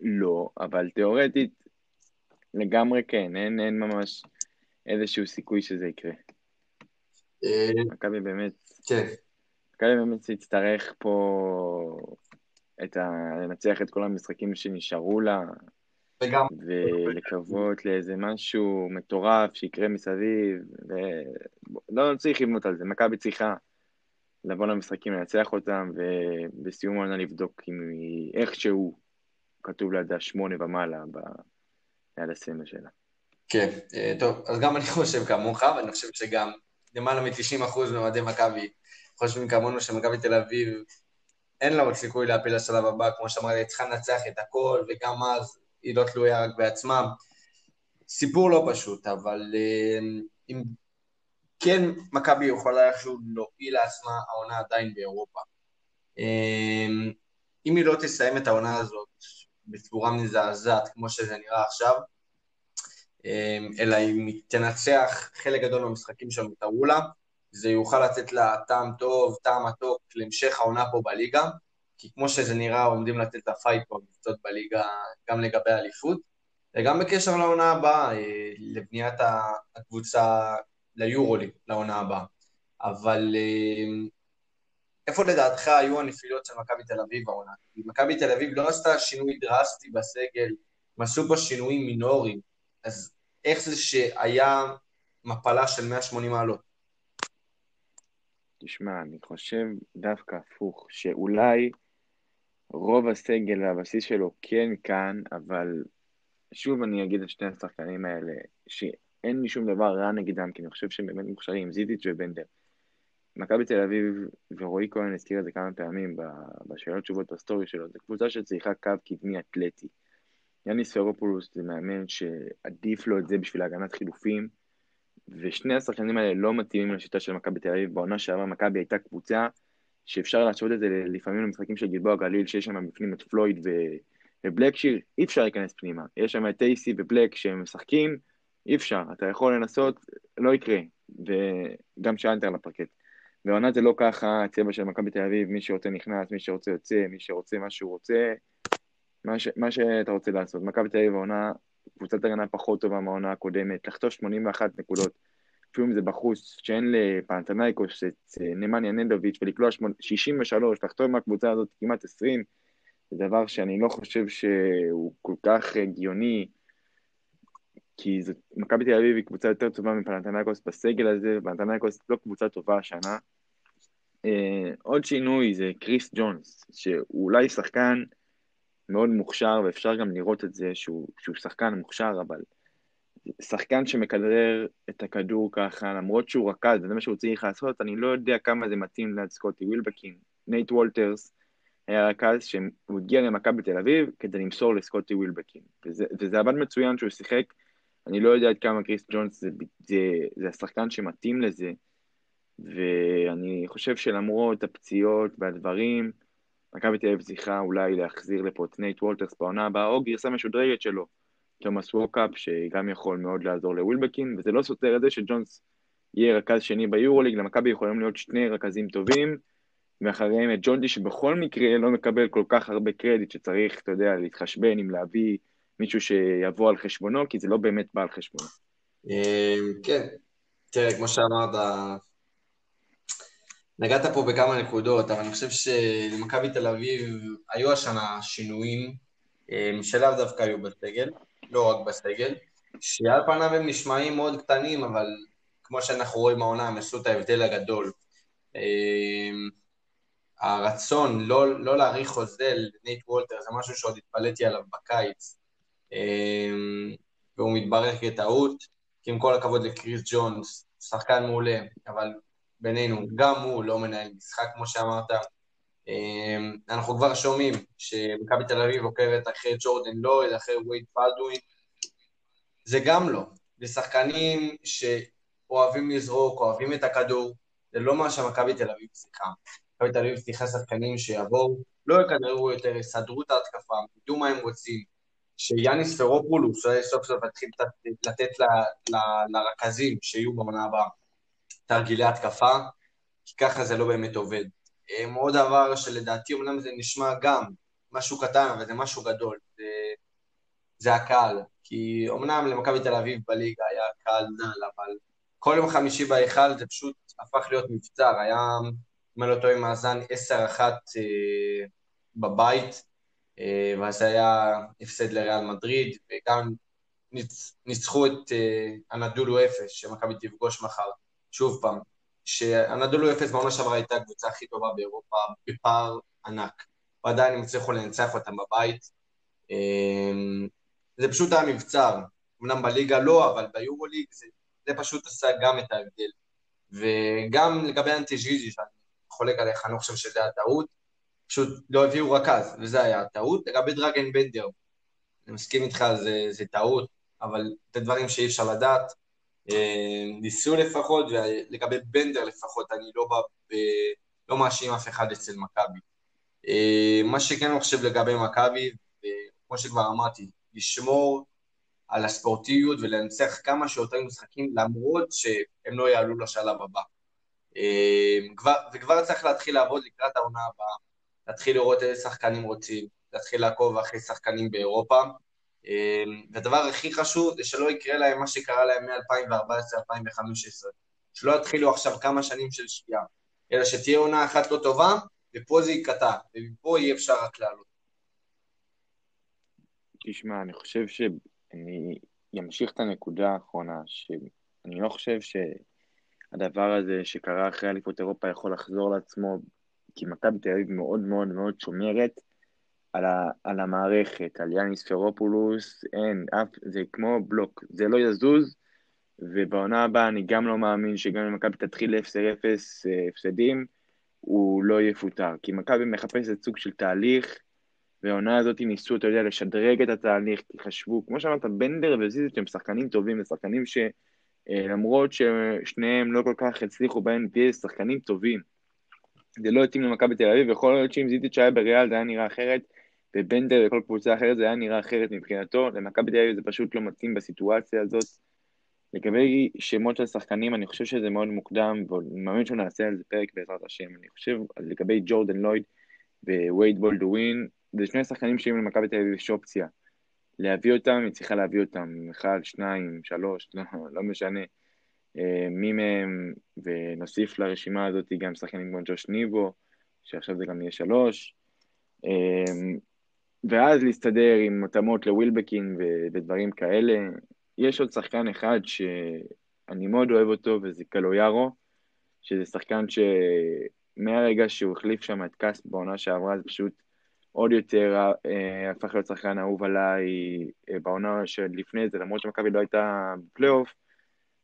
לא, אבל תיאורטית לגמרי כן, אין, אין ממש איזשהו סיכוי שזה יקרה. אה, מכבי באמת, כן. מכבי באמת תצטרך פה את ה... לנצח את כל המשחקים שנשארו לה, וגם... ולקוות לאיזה משהו מטורף שיקרה מסביב, ולא צריך לבנות על זה, מכבי צריכה לבוא למשחקים, לנצח אותם, ובסיום העונה לבדוק אם היא איכשהו כתוב לידה שמונה ומעלה ב... ליד הסמל שלה. כן, אה, טוב, אז גם אני חושב כמוך, ואני חושב שגם למעלה מ-90% מאוהדי מכבי חושבים כמונו שמכבי תל אביב אין לה עוד סיכוי להפיל לשלב הבא, כמו שאמרתי, היא צריכה לנצח את הכל, וגם אז היא לא תלויה רק בעצמה. סיפור לא פשוט, אבל אה, אם כן מכבי יכולה איכשהו להועיל לעצמה העונה עדיין באירופה. אה, אם היא לא תסיים את העונה הזאת בצורה מזעזעת, כמו שזה נראה עכשיו, אה, אלא אם היא תנצח חלק גדול מהמשחקים שנותרו לה, זה יוכל לתת לה טעם טוב, טעם מתוק להמשך העונה פה בליגה, כי כמו שזה נראה, עומדים לתת לה פייט פה בקבוצות בליגה גם לגבי האליפות, וגם בקשר לעונה הבאה, אה, לבניית הקבוצה ליורוליג, לעונה הבאה. אבל אה, איפה לדעתך היו הנפילות של מכבי תל אביב העונה? מכבי תל אביב לא עשתה שינוי דרסטי בסגל, הם עשו פה שינויים מינוריים, אז איך זה שהיה מפלה של 180 מעלות? תשמע, אני חושב דווקא הפוך, שאולי רוב הסגל והבסיס שלו כן כאן, אבל שוב אני אגיד את שני השחקנים האלה, שאין לי שום דבר רע נגדם, כי אני חושב שהם באמת מוכשרים, ז'יז'יץ' ובנדר. מכבי תל אביב, ורועי כהן הזכיר את זה כמה פעמים בשאלות תשובות בסטורי שלו, זו קבוצה שצריכה קו קדמי אתלטי. יאניס ספרופולוס זה מאמן שעדיף לו את זה בשביל הגנת חילופים, ושני השחקנים האלה לא מתאימים לשיטה של מכבי תל אביב. בעונה שעברה מכבי הייתה קבוצה שאפשר להשוות את זה לפעמים למשחקים של גלבוע גליל, שיש שם בפנים את פלויד. ובלקשיר, אי אפשר להיכנס פנימה. יש שם את טייסי ובלק שהם משחקים, אי אפשר. אתה יכול לנסות, לא יקרה. וגם שאלתר לפרקט. בעונה זה לא ככה, הצבע של מכבי תל אביב, מי שרוצה נכנס, מי שרוצה יוצא, מי שרוצה מה שהוא רוצה, מה, ש... מה שאתה רוצה לעשות. מכבי תל אביב העונה קבוצת הגנה פחות טובה מהעונה הקודמת, לחטוף 81 נקודות, אפילו אם זה בחוץ, שאין לפנתנייקוס את אה, נמניה נדוביץ' ולקלוע 63, לחטוף מהקבוצה הזאת כמעט 20, זה דבר שאני לא חושב שהוא כל כך הגיוני, כי מכבי תל אביב היא קבוצה יותר טובה מפנתנייקוס בסגל הזה, ופנתנייקוס לא קבוצה טובה השנה. Uh, עוד שינוי זה קריס ג'ונס, שהוא אולי שחקן מאוד מוכשר, ואפשר גם לראות את זה שהוא, שהוא שחקן מוכשר, אבל שחקן שמכדרר את הכדור ככה, למרות שהוא רכז, וזה מה שהוא צריך לעשות, אני לא יודע כמה זה מתאים ליד סקוטי ווילבקין. נייט וולטרס היה רכז שהוא הגיע למכבי תל אביב כדי למסור לסקוטי ווילבקין, וזה, וזה עבד מצוין שהוא שיחק. אני לא יודע עד כמה קריס ג'ונס זה, זה, זה השחקן שמתאים לזה, ואני חושב שלמרות הפציעות והדברים, מכבי תל אביב צריכה אולי להחזיר לפה את נייט וולטרס בעונה הבאה, או גרסה משודרגת שלו, תומאס ווקאפ, שגם יכול מאוד לעזור לווילבקין, וזה לא סותר את זה שג'ונס יהיה רכז שני ביורוליג, למכבי יכולים להיות שני רכזים טובים, ואחריהם את ג'ונדי שבכל מקרה לא מקבל כל כך הרבה קרדיט שצריך, אתה יודע, להתחשבן עם להביא מישהו שיבוא על חשבונו, כי זה לא באמת בא על חשבונו. אמ, כן, תראה, כמו שאמרת, נגעת פה בכמה נקודות, אבל אני חושב שלמכבי תל אביב היו השנה שינויים אמ, שלאו דווקא היו בסגל, לא רק בסגל, שעל פניו הם נשמעים מאוד קטנים, אבל כמו שאנחנו רואים העונה, הם עשו את ההבדל הגדול. אמ, הרצון לא, לא להאריך חוזה לנייט וולטר זה משהו שעוד התפלאתי עליו בקיץ, והוא מתברר כטעות. כי עם כל הכבוד לקריס ג'ונס, שחקן מעולה, אבל בינינו, גם הוא לא מנהל משחק, כמו שאמרת. אמ, אנחנו כבר שומעים שמכבי תל אביב עוקבת אחרי ג'ורדן לויד, אחרי וייד פלדווין. זה גם לא. זה שחקנים שאוהבים לזרוק, אוהבים את הכדור, זה לא מה שמכבי תל אביב צריכה. מכבי תל אביב צריכה שחקנים שיבואו, לא יכדררו יותר, יסדרו את ההתקפה, ידעו מה הם רוצים, שיאניס פרופולוס סוף סוף יתחיל לתת לרכזים שיהיו בעונה הבאה תרגילי התקפה, כי ככה זה לא באמת עובד. אמ, עוד דבר שלדעתי אומנם זה נשמע גם משהו קטן, אבל זה משהו גדול, זה, זה הקהל. כי אומנם למכבי תל אביב בליגה היה קהל נעל, אבל כל יום חמישי בהיכל זה פשוט הפך להיות מבצר, היה, אם אני לא טועה, מאזן 10-1 אה, בבית, אה, ואז זה היה הפסד לריאל מדריד, וגם ניצחו את אה, אנדולו אפס, שמכבי תפגוש מחר, שוב פעם, שאנדולו אפס בעונה שעברה הייתה הקבוצה הכי טובה באירופה בפער ענק, ועדיין הם הצליחו לנצח אותם בבית. אה, זה פשוט היה מבצר, אמנם בליגה לא, אבל ביורוליג זה, זה פשוט עשה גם את ההבדל. וגם לגבי אנטי ז'יזי, שאני חולק עליך, אני לא חושב שזה הטעות, פשוט לא הביאו רכז, וזה היה הטעות. לגבי דרגן בנדר, אני מסכים איתך, זה, זה טעות, אבל זה דברים שאי אפשר לדעת. אה, ניסו לפחות, ולגבי בנדר לפחות, אני לא בא. לא מאשים אף אחד אצל מכבי. אה, מה שכן אני חושב לגבי מכבי, כמו שכבר אמרתי, לשמור על הספורטיביות ולנצח כמה שיותר משחקים, למרות שהם לא יעלו לשלב הבא. אה, וכבר צריך להתחיל לעבוד לקראת העונה הבאה. להתחיל לראות איזה שחקנים רוצים, להתחיל לעקוב אחרי שחקנים באירופה. אמ, והדבר הכי חשוב זה שלא יקרה להם מה שקרה להם מ-2014-2015, שלא יתחילו עכשיו כמה שנים של שקיעה, אלא שתהיה עונה אחת לא טובה, ופה זה ייקטע, ומפה אי אפשר רק לעלות. תשמע, אני חושב שאני אמשיך את הנקודה האחרונה, שאני לא חושב שהדבר הזה שקרה אחרי אליפות אירופה יכול לחזור לעצמו כי מכבי תל אביב מאוד מאוד מאוד שומרת על, ה, על המערכת, על יאניס פרופולוס, אין, אף, זה כמו בלוק, זה לא יזוז, ובעונה הבאה אני גם לא מאמין שגם אם מכבי תתחיל ל-10-0 אה, הפסדים, הוא לא יפוטר, כי מכבי מחפשת סוג של תהליך, והעונה הזאת ניסו, אתה יודע, לשדרג את התהליך, כי חשבו, כמו שאמרת, בנדר וזיזית הם שחקנים טובים, הם שחקנים שלמרות אה, ששניהם לא כל כך הצליחו ב-NBA, שחקנים טובים. זה לא התאים למכבי תל אביב, ויכול להיות שאם זיטיץ' היה בריאל זה היה נראה אחרת, ובנדר וכל קבוצה אחרת זה היה נראה אחרת מבחינתו, למכבי תל אביב זה פשוט לא מתאים בסיטואציה הזאת. לגבי שמות של שחקנים, אני חושב שזה מאוד מוקדם, ואני מאמין שנעשה על זה פרק בעזרת השם. אני חושב לגבי ג'ורדן לויד ווייד בולדווין, זה שני שחקנים שאם למכבי תל אביב יש אופציה להביא אותם, היא צריכה להביא אותם, אחד, שניים, שלוש, לא, לא משנה. אה, מי מהם, ונוסיף לרשימה הזאת גם שחקנים כמו ג'וש ניבו, שעכשיו זה גם יהיה שלוש, אה, ואז להסתדר עם התאמות לווילבקין ודברים כאלה. יש עוד שחקן אחד שאני מאוד אוהב אותו, וזה קלויארו, שזה שחקן שמהרגע שהוא החליף שם את קאסט בעונה שעברה, זה פשוט עוד יותר אה, הפך להיות שחקן אהוב עליי בעונה שלפני זה, למרות שמכבי לא הייתה בפלייאוף,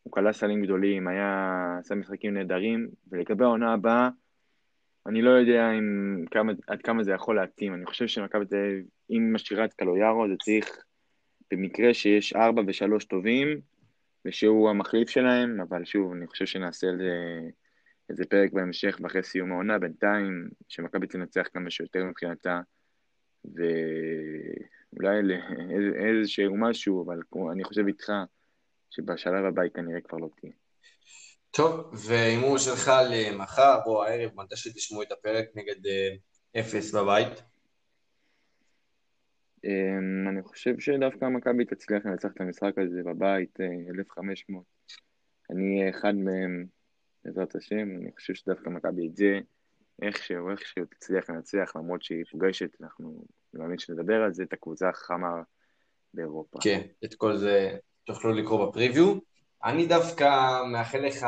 הוא כלה סלים גדולים, היה עשה משחקים נהדרים, ולגבי העונה הבאה, אני לא יודע אם, כמה, עד כמה זה יכול להתאים. אני חושב שמכבי תל אביב, אם משאירה את קלויארו, זה צריך, במקרה שיש ארבע ושלוש טובים, ושהוא המחליף שלהם, אבל שוב, אני חושב שנעשה על זה איזה פרק בהמשך ואחרי סיום העונה, בינתיים שמכבי תנצח כמה שיותר מבחינתה, ואולי איזשהו משהו, אבל אני חושב איתך שבשלב הבא היא כנראה כבר לא תהיה. טוב, והימור שלך למחר או הערב, מתי שתשמעו את הפרק נגד אה, אפס בבית? אמ, אני חושב שדווקא מכבי תצליח לנצח את המשחק הזה בבית, 1500. אה, אני אחד מהם, בעזרת השם, אני חושב שדווקא מכבי את זה, איכשהו, איכשהו תצליח לנצח, למרות שהיא פוגשת, אנחנו מאמין שנדבר על זה, את הקבוצה החמה באירופה. כן, את כל זה תוכלו לקרוא בפריוויו. אני דווקא מאחל לך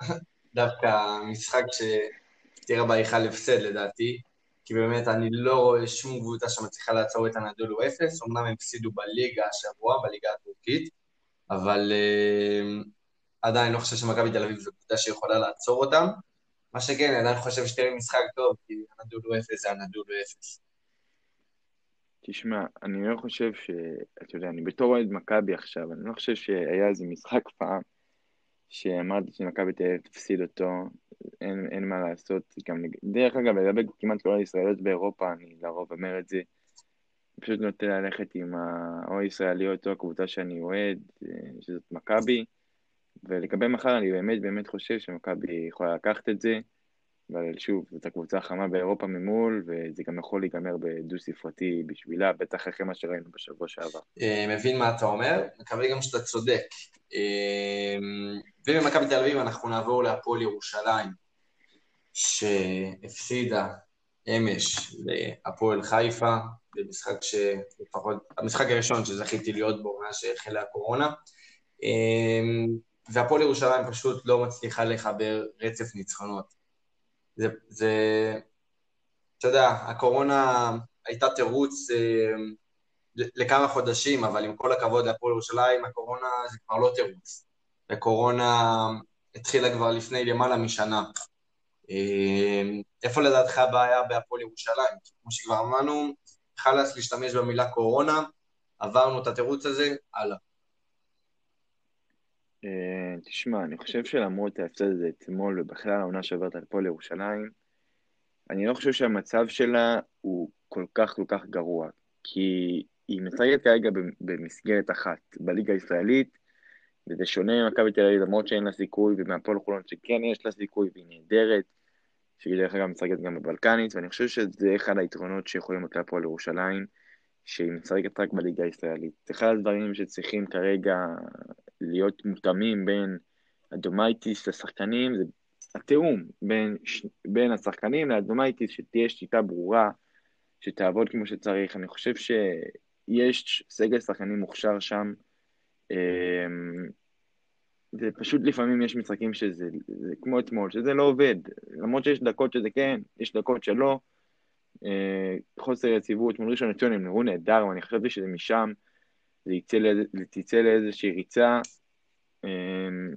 דווקא משחק שתראה בהיכל הפסד לדעתי, כי באמת אני לא רואה שום קבוצה שמצליחה לעצור את הנדולו אפס, אמנם הם הפסידו בליגה השבוע, בליגה הטורקית, אבל uh, עדיין לא חושב שמכבי תל אביב זו קבוצה שיכולה לעצור אותם. מה שכן, אני עדיין חושב שתראה משחק טוב, כי הנדולו אפס זה הנדולו אפס. תשמע, אני לא חושב ש... אתה יודע, אני בתור אוהד מכבי עכשיו, אני לא חושב שהיה איזה משחק פעם שאמרתי שמכבי תל אביב תפסיד אותו, אין, אין מה לעשות. גם, דרך אגב, לגבי כמעט כל הישראליות באירופה, אני לרוב אומר את זה. אני פשוט נוטה ללכת עם ה... או הישראליות או הקבוצה שאני אוהד, שזאת מכבי. ולגבי מחר, אני באמת באמת חושב שמכבי יכולה לקחת את זה. אבל שוב, זאת הקבוצה החמה באירופה ממול, וזה גם יכול להיגמר בדו-ספרתי בשבילה, בטח אחרי מה שראינו בשבוע שעבר. אה, מבין מה אתה אומר, מקווה גם שאתה צודק. אה, וממכבי תל אביב אנחנו נעבור להפועל ירושלים, שהפסידה אמש להפועל חיפה, במשחק שלפחות, המשחק הראשון שזכיתי להיות בו מאז שהחלה הקורונה. אה, והפועל ירושלים פשוט לא מצליחה לחבר רצף ניצחונות. זה, זה, אתה יודע, הקורונה הייתה תירוץ אה, לכמה חודשים, אבל עם כל הכבוד להפועל ירושלים, הקורונה זה כבר לא תירוץ. הקורונה התחילה כבר לפני למעלה משנה. אה, איפה לדעתך הבעיה בהפועל ירושלים? כמו שכבר אמרנו, חלאס להשתמש במילה קורונה, עברנו את התירוץ הזה, הלאה. אה, תשמע, אני חושב שלמרות ההפסד הזה אתמול ובכלל העונה שעוברת על פועל ירושלים, אני לא חושב שהמצב שלה הוא כל כך כל כך גרוע, כי היא משחקת כרגע במסגרת אחת בליגה הישראלית, וזה שונה ממכבי תל אביב, למרות שאין לה סיכוי, ומהפועל חולון שכן יש לה סיכוי, והיא נהדרת, שהיא דרך אגב משחקת גם בבלקנית, ואני חושב שזה אחד היתרונות שיכולים להיות להפועל ירושלים, שהיא משחקת רק בליגה הישראלית. זה אחד הדברים שצריכים כרגע להיות מותאמים בין אדומייטיס לשחקנים, זה התיאום בין, בין השחקנים לאדומייטיס, שתהיה שיטה ברורה, שתעבוד כמו שצריך. אני חושב שיש סגל שחקנים מוכשר שם. זה אמ, פשוט לפעמים יש משחקים שזה זה כמו אתמול, שזה לא עובד. למרות שיש דקות שזה כן, יש דקות שלא. אה, חוסר יציבות, מול ראשון לציון הם נראו נהדר, ואני חשבתי שזה משם, זה תצא לאיזושהי ריצה. אמ,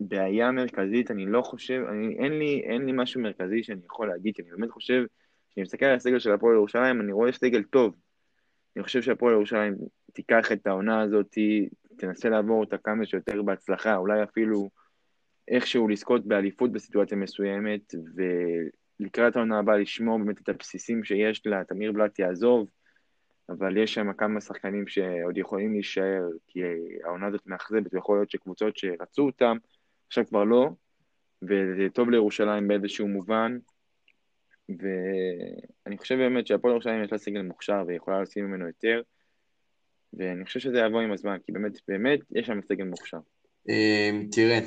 בעיה מרכזית, אני לא חושב, אני, אין, לי, אין לי משהו מרכזי שאני יכול להגיד, כי אני באמת חושב, כשאני מסתכל על הסגל של הפועל ירושלים, אני רואה סגל טוב. אני חושב שהפועל ירושלים תיקח את העונה הזאת, תנסה לעבור אותה כמה שיותר בהצלחה, אולי אפילו איכשהו לזכות באליפות בסיטואציה מסוימת, ולקראת העונה הבאה לשמור באמת את הבסיסים שיש לה, תמיר בלאט יעזוב, אבל יש שם כמה שחקנים שעוד יכולים להישאר, כי העונה הזאת מאכזבת, ויכול להיות שקבוצות שרצו אותם, עכשיו כבר לא, וזה טוב לירושלים באיזשהו מובן, ואני חושב באמת שהפועל ירושלים יש לה סיגל מוכשר והיא יכולה לשים ממנו יותר, ואני חושב שזה יבוא עם הזמן, כי באמת, באמת יש שם סגל מוכשר. אמ, תראה,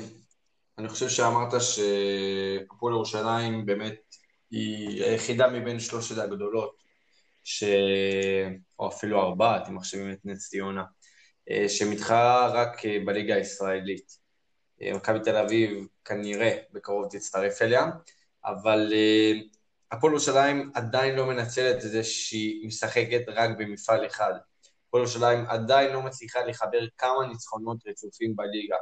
אני חושב שאמרת שהפועל ירושלים באמת היא היחידה מבין שלושת הגדולות ש... או אפילו ארבעת, אם מחשבים את נס ציונה, אה, שמתחרה רק אה, בליגה הישראלית. אה, מכבי תל אביב כנראה בקרוב תצטרף אליה, אבל הפועל ירושלים עדיין לא מנצלת את זה שהיא משחקת רק במפעל אחד. הפועל ירושלים עדיין לא מצליחה לחבר כמה ניצחונות רצופים בליגה.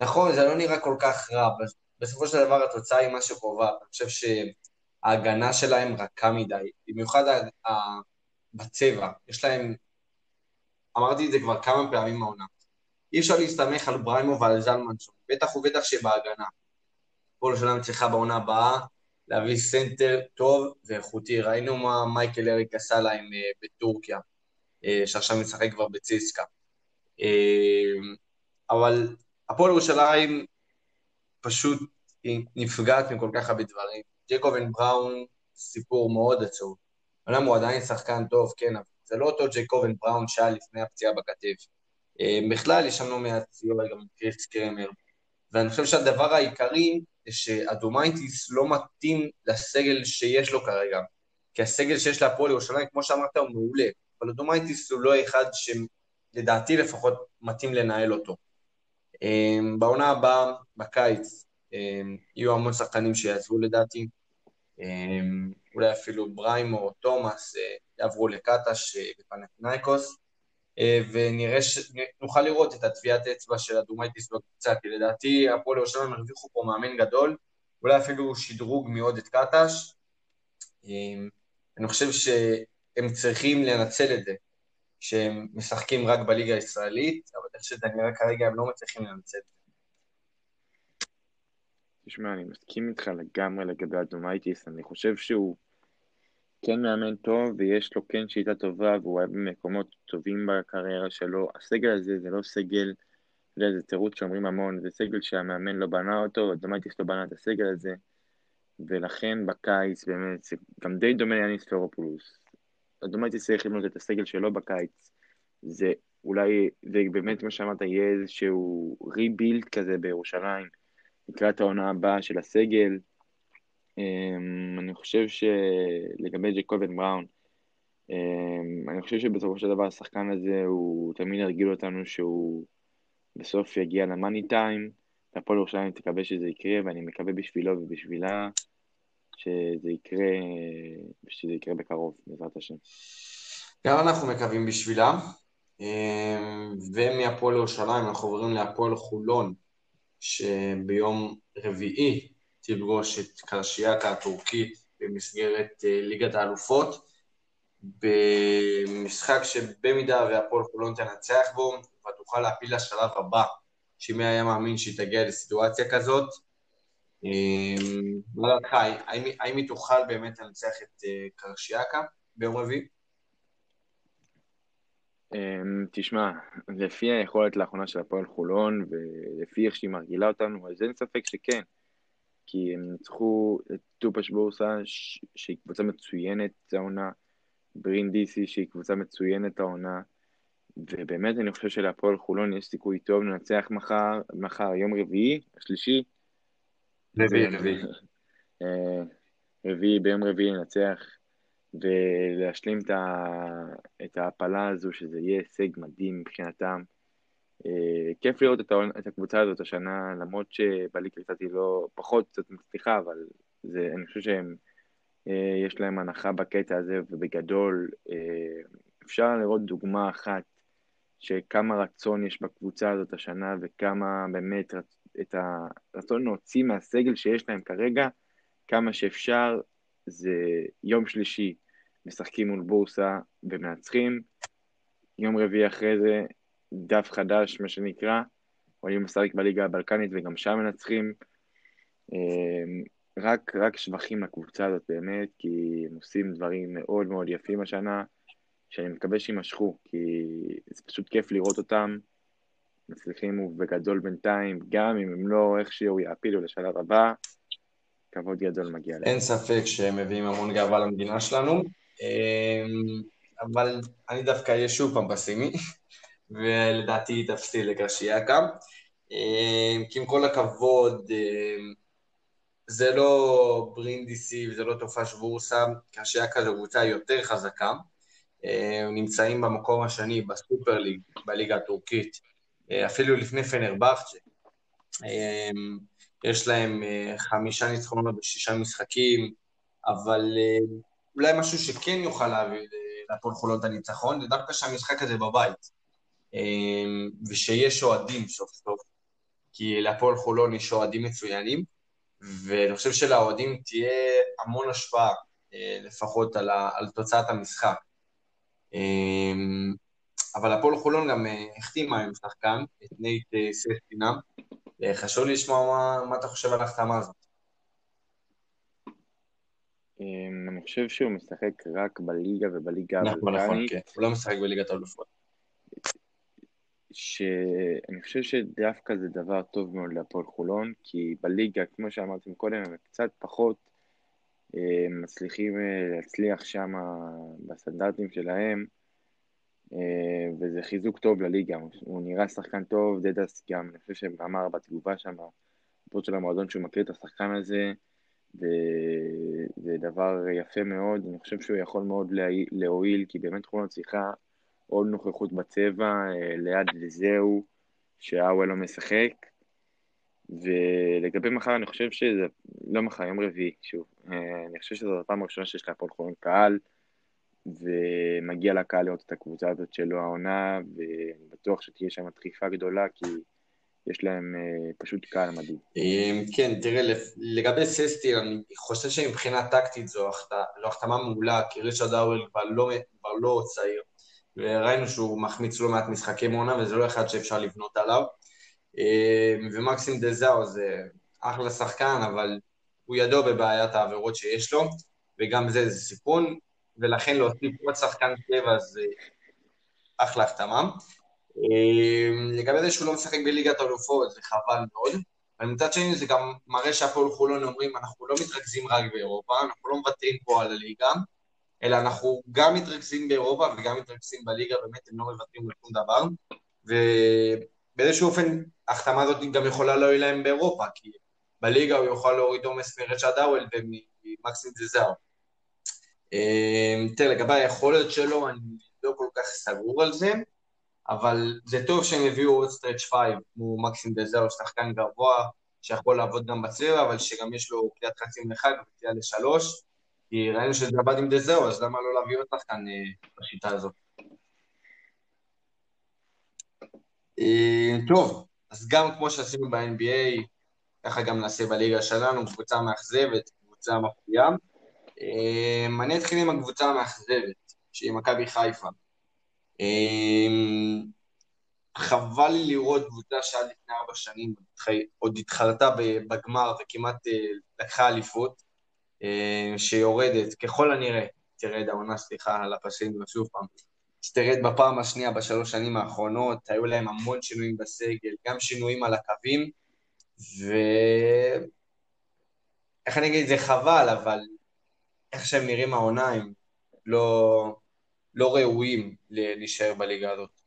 נכון, זה לא נראה כל כך רע, בסופו של דבר התוצאה היא מה שקובע. אני חושב ההגנה שלהם רכה מדי, במיוחד בצבע, יש להם, אמרתי את זה כבר כמה פעמים מהעונה, אי אפשר להסתמך על בריימו ועל זלמנסון, בטח ובטח שבהגנה. הפועל ירושלים צריכה בעונה הבאה להביא סנטר טוב ואיכותי. ראינו מה מייקל אריק עשה להם בטורקיה, שעכשיו משחק כבר בציסקה. אבל הפועל ירושלים פשוט נפגעת מכל כך הרבה דברים. ג'קובן בראון, סיפור מאוד עצוב. אומנם הוא עדיין שחקן טוב, כן, אבל זה לא אותו ג'קובן בראון שהיה לפני הפציעה בכתף. אה, בכלל, יש לא מעט סיוע גם קריס קרמר. ואני חושב שהדבר העיקרי זה שאדומייטיס לא מתאים לסגל שיש לו כרגע. כי הסגל שיש להפועל ירושלים, כמו שאמרת, הוא מעולה. אבל אדומייטיס הוא לא אחד שלדעתי לפחות מתאים לנהל אותו. אה, בעונה הבאה, בקיץ, אה, יהיו המון שחקנים שיעזבו לדעתי. אולי אפילו בריימו או תומאס יעברו לקטש. אה, ונראה שנוכל לראות את הטביעת אצבע של אדומייטיס בקבוצה, כי לדעתי הפועל ירושלים הרוויחו פה מאמן גדול, אולי אפילו שדרוג מאוד את קטש. אה, אני חושב שהם צריכים לנצל את זה, שהם משחקים רק בליגה הישראלית, אבל איך שזה נראה כרגע הם לא מצליחים לנצל את זה. תשמע, אני מסכים איתך לגמרי לגבי אדומייטיס, אני חושב שהוא... כן מאמן טוב, ויש לו כן שיטה טובה, והוא היה במקומות טובים בקריירה שלו. הסגל הזה זה לא סגל, אתה יודע, זה תירוץ שאומרים המון, זה סגל שהמאמן לא בנה אותו, אדומייטיס לא בנה את הסגל הזה, ולכן בקיץ באמת, זה גם די דומה ליאניס ספרופולוס. אדומייטיס צריך לבנות את הסגל שלו בקיץ. זה אולי, ובאמת מה שאמרת, יהיה איזשהו rebuild כזה בירושלים, לקראת העונה הבאה של הסגל. אמ, אני חושב שלגבי ג'קובן בראון, אמ, אני חושב שבסופו של דבר השחקן הזה הוא תמיד ירגיל אותנו שהוא בסוף יגיע למאני טיים, והפועל ירושלים תקווה שזה יקרה, ואני מקווה בשבילו ובשבילה שזה יקרה, שזה יקרה בקרוב, בעזרת השם. גם אנחנו מקווים בשבילה, ומהפועל ירושלים אנחנו עוברים להפועל חולון, שביום רביעי תפגוש את קרשיאקה הטורקית במסגרת אה, ליגת האלופות, במשחק שבמידה והפועל חולון תנצח בו, ותוכל להפיל לשלב הבא, שמי היה מאמין שהיא תגיע לסיטואציה כזאת. מה דעתך, האם היא תוכל באמת לנצח את אה, קרשיאקה ביום רביעי? אמ, תשמע, לפי היכולת לאחרונה של הפועל חולון, ולפי איך שהיא מרגילה אותנו, אז אין ספק שכן. כי הם ניצחו את טופש בורסה, שהיא קבוצה מצוינת העונה, ברינדיסי, שהיא קבוצה מצוינת העונה, ובאמת אני חושב שלהפועל חולון יש סיכוי טוב לנצח מחר, מחר, יום רביעי, השלישי. רביעי, רביעי. אה, רביעי, ביום רביעי לנצח ולהשלים את ההעפלה הזו, שזה יהיה הישג מדהים מבחינתם. אה, כיף לראות את, הקבוצה הזאת השנה, למרות שבליגה קצת היא לא, פחות קצת מצליחה, אבל זה, אני חושב שהם, אה, יש להם הנחה בקטע הזה, ובגדול אה, אפשר לראות דוגמה אחת שכמה רצון יש בקבוצה הזאת השנה, וכמה באמת את הרצון להוציא מהסגל שיש להם כרגע, כמה שאפשר, זה יום שלישי משחקים מול בורסה ומנצחים, יום רביעי אחרי זה דף חדש, מה שנקרא, עולים לשחק בליגה הבלקנית וגם שם מנצחים. אמ, רק, רק שבחים לקבוצה הזאת באמת, כי הם עושים דברים מאוד מאוד יפים השנה, שאני מקווה שיימשכו, כי זה פשוט כיף לראות אותם. מצליחים ובגדול בינתיים, גם אם הם לא איכשהו יעפילו לשלב הבא, כבוד גדול מגיע להם. אין ספק שהם מביאים המון גאווה למדינה שלנו, אמ, אבל אני דווקא אהיה שוב פעם פסימי. ולדעתי תפסיד לקרשיאקה. אה, כי עם כל הכבוד, אה, זה לא ברינדיסי וזה לא תופש בורסה, קרשיאקה זו קבוצה יותר חזקה. אה, נמצאים במקום השני בסופר ליג, בליגה הטורקית, אפילו לפני פנרבכצ'ה. יש להם חמישה ניצחונות בשישה משחקים, אבל אולי משהו שכן יוכל להביא להפועל חולון את הניצחון, זה דווקא שהמשחק הזה בבית. אמ, ושיש אוהדים סוף סוף, כי להפועל חולון יש אוהדים מצוינים, ואני חושב שלאוהדים תהיה המון השפעה, אה, לפחות על, על תוצאת המשחק. אבל הפועל חולון גם אה, החתימה עם שחקן, את נייט אה, ססטינה. אה, חשוב לי לשמוע מה, מה אתה חושב על ההחתמה הזאת. אמ, אני חושב שהוא משחק רק בליגה ובליגה הבלקנית. נכון, נכון, כן. הוא לא משחק בליגת האלופות. שאני חושב שדווקא זה דבר טוב מאוד להפועל חולון, כי בליגה, כמו שאמרתם קודם, הם קצת פחות אה, מצליחים אה, להצליח שם בסטנדרטים שלהם. וזה חיזוק טוב לליגה. הוא נראה שחקן טוב, דדס גם, אני חושב שאמר בתגובה שם, בפורט של המועדון שהוא מכיר את השחקן הזה, וזה דבר יפה מאוד, אני חושב שהוא יכול מאוד להועיל, כי באמת חולון צריכה עוד נוכחות בצבע, אה, ליד לזהו, שהאוול לא משחק. ולגבי מחר, אני חושב שזה, לא מחר, יום רביעי, שוב, אה, אני חושב שזו הפעם הראשונה שיש להפועל חולון קהל, ומגיע לקהל לראות את הקבוצה הזאת שלו העונה, ואני בטוח שתהיה שם דחיפה גדולה, כי יש להם אה, פשוט קהל מדהים. כן, תראה, לגבי ססטי, אני חושב שמבחינה טקטית זו החתמה מעולה, כי ריצ'רד האוול כבר לא, לא צעיר. וראינו שהוא מחמיץ לא מעט משחקי מונה, וזה לא אחד שאפשר לבנות עליו. אה, ומקסים דזאו זה אחלה שחקן, אבל הוא ידוע בבעיית העבירות שיש לו, וגם זה, זה סיפון, ולכן להוסיף עוד שחקן קבע זה אחלה החתמה. אה, לגבי זה שהוא לא משחק בליגת האלופות, זה חבל מאוד. אבל מצד שני זה גם מראה שהפועל חולון אומרים, אנחנו לא מתרכזים רק באירופה, אנחנו לא מוותרים פה על הליגה, אלא אנחנו גם מתרכזים באירופה וגם מתרכזים בליגה, באמת הם לא מוותרים על שום דבר, ובאיזשהו אופן ההחתמה הזאת גם יכולה להועיל להם באירופה, כי בליגה הוא יוכל להוריד עומס מרצ'ה דאוול וממקסים זזר. אמ, תראה, לגבי היכולת שלו, אני לא כל כך סגור על זה, אבל זה טוב שהם הביאו עוד stretch five, כמו מקסים דזהו, שחקן גבוה, שיכול לעבוד גם בצבע, אבל שגם יש לו קליעת חצי מרחק וקליעה לשלוש, כי ראינו שזה עבד עם דזהו, אז למה לא להביא עוד שחקן אה, בשיטה הזאת? אה, טוב, אז גם כמו שעשינו ב-NBA, ככה גם נעשה בליגה שלנו, קבוצה מאכזבת, קבוצה מפתיעה. אה, אני אתחיל עם הקבוצה המאכזבת, שהיא מכבי חיפה. חבל לי לראות קבוצה שעד לפני ארבע שנים עוד התחלתה בגמר וכמעט לקחה אליפות. אה, שיורדת, ככל הנראה, תרד העונה, סליחה על הפסים, שוב פעם, תרד בפעם השנייה בשלוש שנים האחרונות, היו להם המון שינויים בסגל, גם שינויים על הקווים, ו... איך אני אגיד, זה חבל, אבל איך שהם נראים העונה, הם לא, לא ראויים להישאר בליגה הזאת.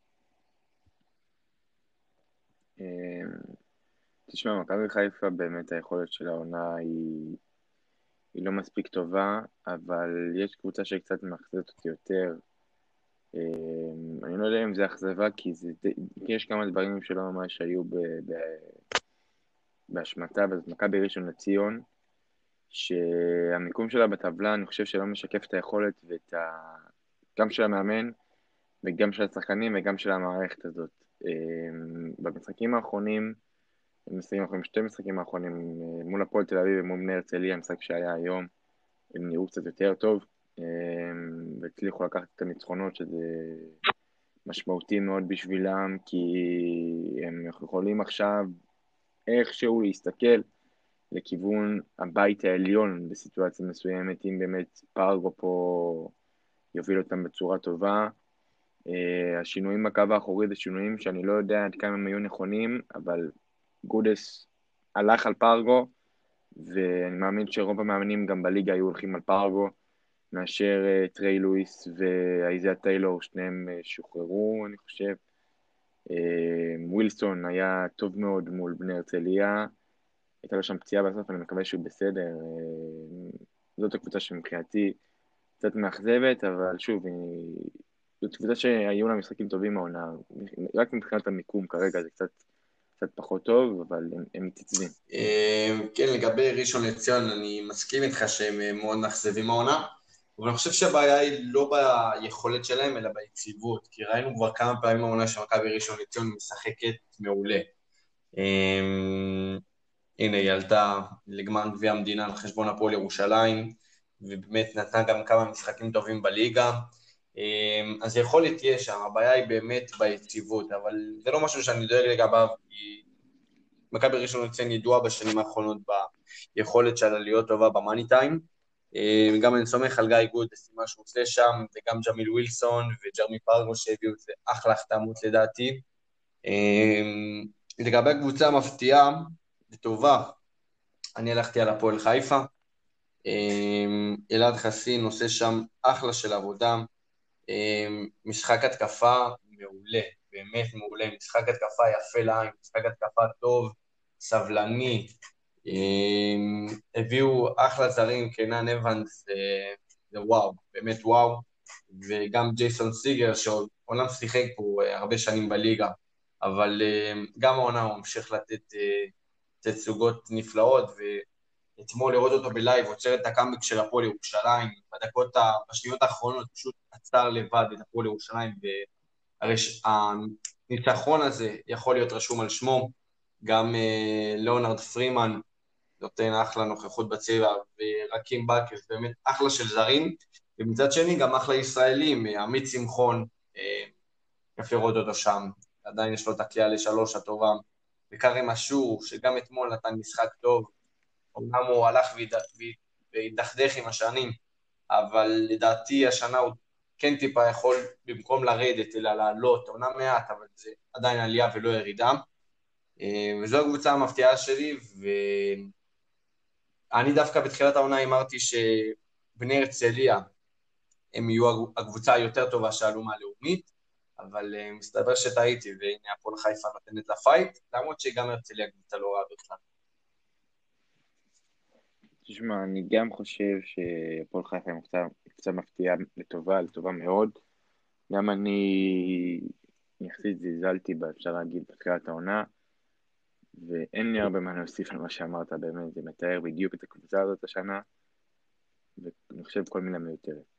אה, תשמע, מכבי חיפה באמת היכולת של העונה היא היא לא מספיק טובה, אבל יש קבוצה שקצת מאכזבת אותי יותר. אמ, אני לא יודע אם זה אכזבה, כי זה, יש כמה דברים שלא ממש היו ב, ב, באשמתה, וזאת מכבי ראשון לציון, שהמיקום שלה בטבלה, אני חושב שלא משקף את היכולת ואת ה... גם של המאמן, וגם של השחקנים, וגם של המערכת הזאת. אמ, במשחקים האחרונים, משחקים האחרונים, שתי משחקים האחרונים אה, מול הפועל תל אביב ומול בני הרצליה, המשחק שהיה היום, הם נראו קצת יותר טוב, אה, והצליחו לקחת את הניצחונות, שזה משמעותי מאוד בשבילם, כי הם יכולים עכשיו איכשהו להסתכל לכיוון הבית העליון בסיטואציה מסוימת, אם באמת פרגו פה יוביל אותם בצורה טובה. Uh, השינויים בקו האחורי זה שינויים שאני לא יודע עד כמה הם היו נכונים, אבל גודס הלך על פרגו, ואני מאמין שרוב המאמנים גם בליגה היו הולכים על פרגו, מאשר uh, טריי לואיס ואייזיה טיילור, שניהם uh, שוחררו, אני חושב. ווילסון היה טוב מאוד מול בני הרצליה, הייתה לו שם פציעה בסוף, אני מקווה שהוא בסדר. Uh, זאת הקבוצה שמבחינתי קצת מאכזבת, אבל שוב. זאת קבוצה שהיו לה משחקים טובים מהעונה, רק מבחינת המיקום כרגע זה קצת קצת פחות טוב, אבל הם, הם מתייצבים. אה, כן, לגבי ראשון לציון, אני מסכים איתך שהם אה, מאוד מאכזבים העונה, אבל אני חושב שהבעיה היא לא ביכולת שלהם, אלא ביציבות, כי ראינו כבר כמה פעמים העונה שמכבי ראשון לציון משחקת מעולה. הנה, היא עלתה לגמר גביע המדינה על חשבון הפועל ירושלים, ובאמת נתנה גם כמה משחקים טובים בליגה. אמ, אז יכולת תהיה שם, הבעיה היא באמת ביציבות, אבל זה לא משהו שאני דואג לגביו, כי מכבי ראשון לציין ידועה בשנים האחרונות ביכולת שלה להיות טובה במאני טיים, אה, גם אני סומך על גיא גוד, מה שהוא עושה שם, וגם ג'מיל ווילסון וג'רמי פרגו שהביאו את זה אחלה החתמות לדעתי. לגבי הקבוצה המפתיעה וטובה, אני הלכתי על הפועל חיפה. אלעד חסין עושה שם אחלה של עבודה. משחק התקפה מעולה, באמת מעולה. משחק התקפה יפה לעין, משחק התקפה טוב, סבלני. הביאו אחלה זרים, קנן אבנס, זה וואו, באמת וואו. וגם ג'ייסון סיגרס, אומנם שיחק פה הרבה שנים בליגה. אבל אה, גם העונה הוא ממשיך לתת אה, תצוגות נפלאות, ואתמול לראות אותו בלייב, עוצר את הקאמבק של הפועל ירושלים, בדקות, בשניות האחרונות פשוט עצר לבד את הפועל ירושלים, והניצחון הזה יכול להיות רשום על שמו, גם אה, ליאונרד פרימן נותן אחלה נוכחות בצבע, ורקים בקס, באמת אחלה של זרים, ומצד שני גם אחלה ישראלים, עמית שמחון, כיף לראות אותו שם, עדיין יש לו את הכלייה לשלוש הטובה, וכרם אשור, שגם אתמול נתן משחק טוב, אמנם הוא הלך והתדכדך עם השנים, אבל לדעתי השנה הוא כן טיפה יכול במקום לרדת, אלא לעלות, עונה מעט, אבל זה עדיין עלייה ולא ירידה. אה, וזו הקבוצה המפתיעה שלי, ואני דווקא בתחילת העונה אמרתי שבני הרצליה הם יהיו הקבוצה היותר טובה שעלו מהלאומית, אבל uh, מסתבר שטעיתי, והנה הפועל חיפה נותנת לה פייט, למרות שגם הרצליה קבוצה לא רעה בכלל. תשמע, אני גם חושב שהפועל חיפה היא קבוצה מפתיעה לטובה, לטובה מאוד. גם אני יחסית זלזלתי בה, אפשר להגיד, בתחילת העונה, ואין לי הרבה מה להוסיף על מה שאמרת, באמת, זה מתאר בדיוק את הקבוצה הזאת השנה, ואני חושב כל מילה מיותרת.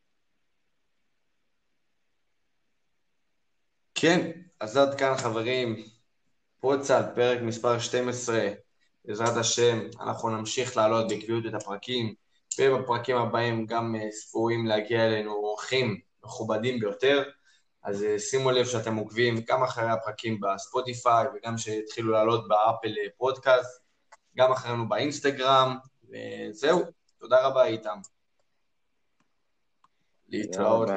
כן, אז עד כאן חברים, פודסאט, פרק מספר 12, בעזרת השם, אנחנו נמשיך להעלות בקביעות את הפרקים, ובפרקים הבאים גם אה, ספורים להגיע אלינו אורחים מכובדים ביותר, אז אה, שימו לב שאתם עוקבים גם אחרי הפרקים בספוטיפיי וגם שהתחילו לעלות באפל אה, פודקאסט, גם אחרינו באינסטגרם, וזהו, תודה רבה איתם. להתראות.